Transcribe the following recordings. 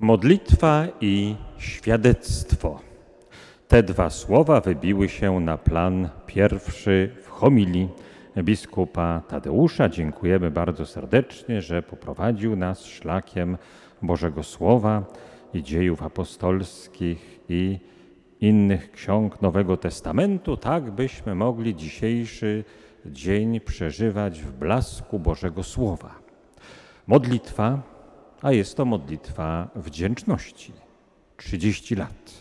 Modlitwa i świadectwo. Te dwa słowa wybiły się na plan pierwszy w homilii biskupa Tadeusza. Dziękujemy bardzo serdecznie, że poprowadził nas szlakiem Bożego Słowa i dziejów apostolskich i innych ksiąg Nowego Testamentu, tak byśmy mogli dzisiejszy dzień przeżywać w blasku Bożego Słowa. Modlitwa, a jest to modlitwa wdzięczności. 30 lat.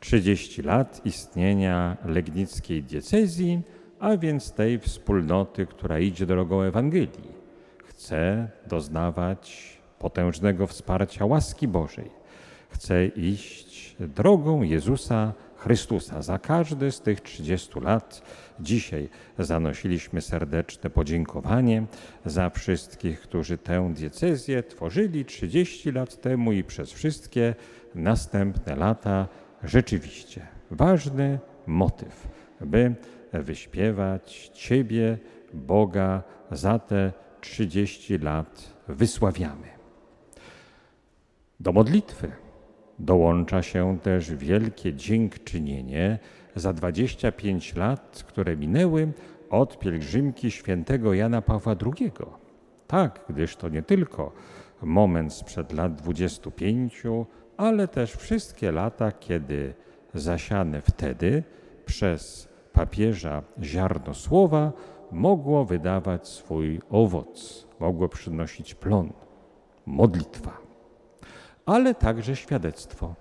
30 lat istnienia legnickiej diecezji, a więc tej wspólnoty, która idzie drogą Ewangelii. Chce doznawać potężnego wsparcia łaski Bożej. Chce iść drogą Jezusa Chrystusa. Za każdy z tych 30 lat dzisiaj zanosiliśmy serdeczne podziękowanie za wszystkich, którzy tę diecezję tworzyli 30 lat temu i przez wszystkie następne lata. Rzeczywiście ważny motyw, by wyśpiewać Ciebie, Boga, za te 30 lat wysławiamy. Do modlitwy dołącza się też wielkie dziękczynienie za 25 lat, które minęły od pielgrzymki świętego Jana Pawła II. Tak, gdyż to nie tylko moment sprzed lat 25, ale też wszystkie lata, kiedy zasiane wtedy przez papieża ziarno słowa mogło wydawać swój owoc, mogło przynosić plon, modlitwa, ale także świadectwo.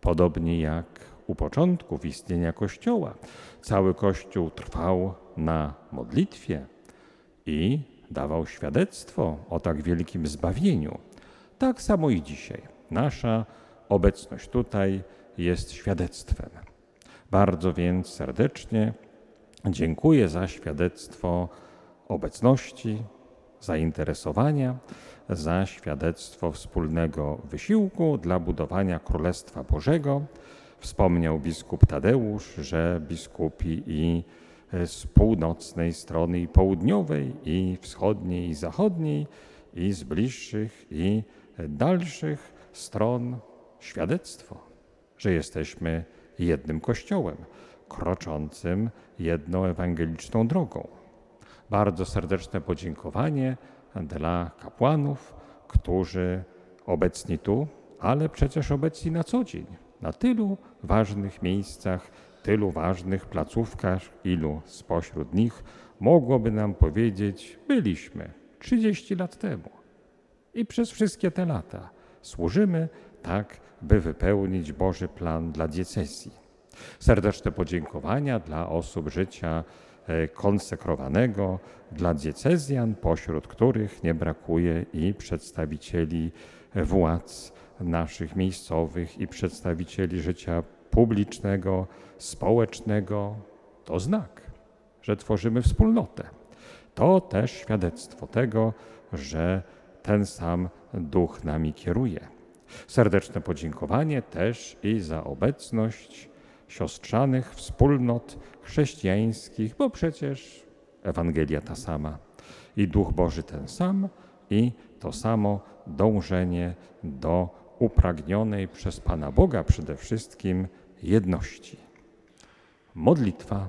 Podobnie jak u początków istnienia Kościoła, cały Kościół trwał na modlitwie i dawał świadectwo o tak wielkim zbawieniu. Tak samo i dzisiaj. Nasza obecność tutaj jest świadectwem. Bardzo więc serdecznie dziękuję za świadectwo obecności, zainteresowania, za świadectwo wspólnego wysiłku dla budowania Królestwa Bożego. Wspomniał biskup Tadeusz, że biskupi i z północnej strony, i południowej, i wschodniej, i zachodniej, i z bliższych, i dalszych stron świadectwo, że jesteśmy jednym Kościołem, kroczącym jedną ewangeliczną drogą. Bardzo serdeczne podziękowanie dla kapłanów, którzy obecni tu, ale przecież obecni na co dzień, na tylu ważnych miejscach, tylu ważnych placówkach, ilu spośród nich mogłoby nam powiedzieć, byliśmy 30 lat temu. I przez wszystkie te lata służymy tak, by wypełnić Boży plan dla diecezji. Serdeczne podziękowania dla osób życia konsekrowanego, dla diecezjan, pośród których nie brakuje i przedstawicieli władz naszych miejscowych i przedstawicieli życia publicznego, społecznego. To znak, że tworzymy wspólnotę. To też świadectwo tego, że ten sam duch nami kieruje. Serdeczne podziękowanie też i za obecność siostrzanych wspólnot chrześcijańskich, bo przecież Ewangelia ta sama i Duch Boży ten sam i to samo dążenie do upragnionej przez Pana Boga przede wszystkim jedności. Modlitwa,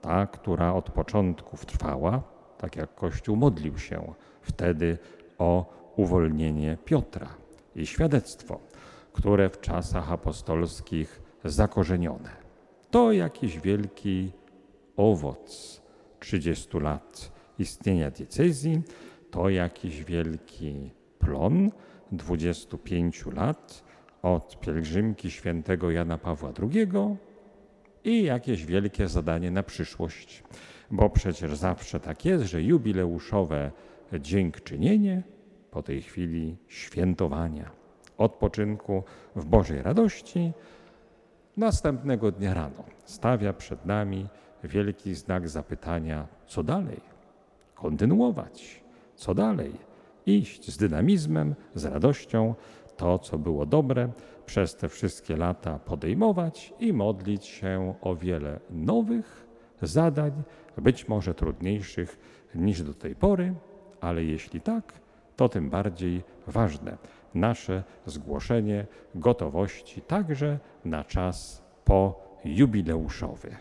ta, która od początków trwała, tak jak Kościół modlił się wtedy o uwolnienie Piotra i świadectwo, które w czasach apostolskich zakorzenione. To jakiś wielki owoc 30 lat istnienia diecezji, to jakiś wielki plon 25 lat od pielgrzymki świętego Jana Pawła II i jakieś wielkie zadanie na przyszłość, bo przecież zawsze tak jest, że jubileuszowe dziękczynienie po tej chwili świętowania, odpoczynku w Bożej radości, następnego dnia rano stawia przed nami wielki znak zapytania, co dalej? Kontynuować, co dalej? Iść z dynamizmem, z radością, to, co było dobre, przez te wszystkie lata podejmować i modlić się o wiele nowych zadań, być może trudniejszych niż do tej pory, ale jeśli tak, to tym bardziej ważne, nasze zgłoszenie gotowości także na czas pojubileuszowy.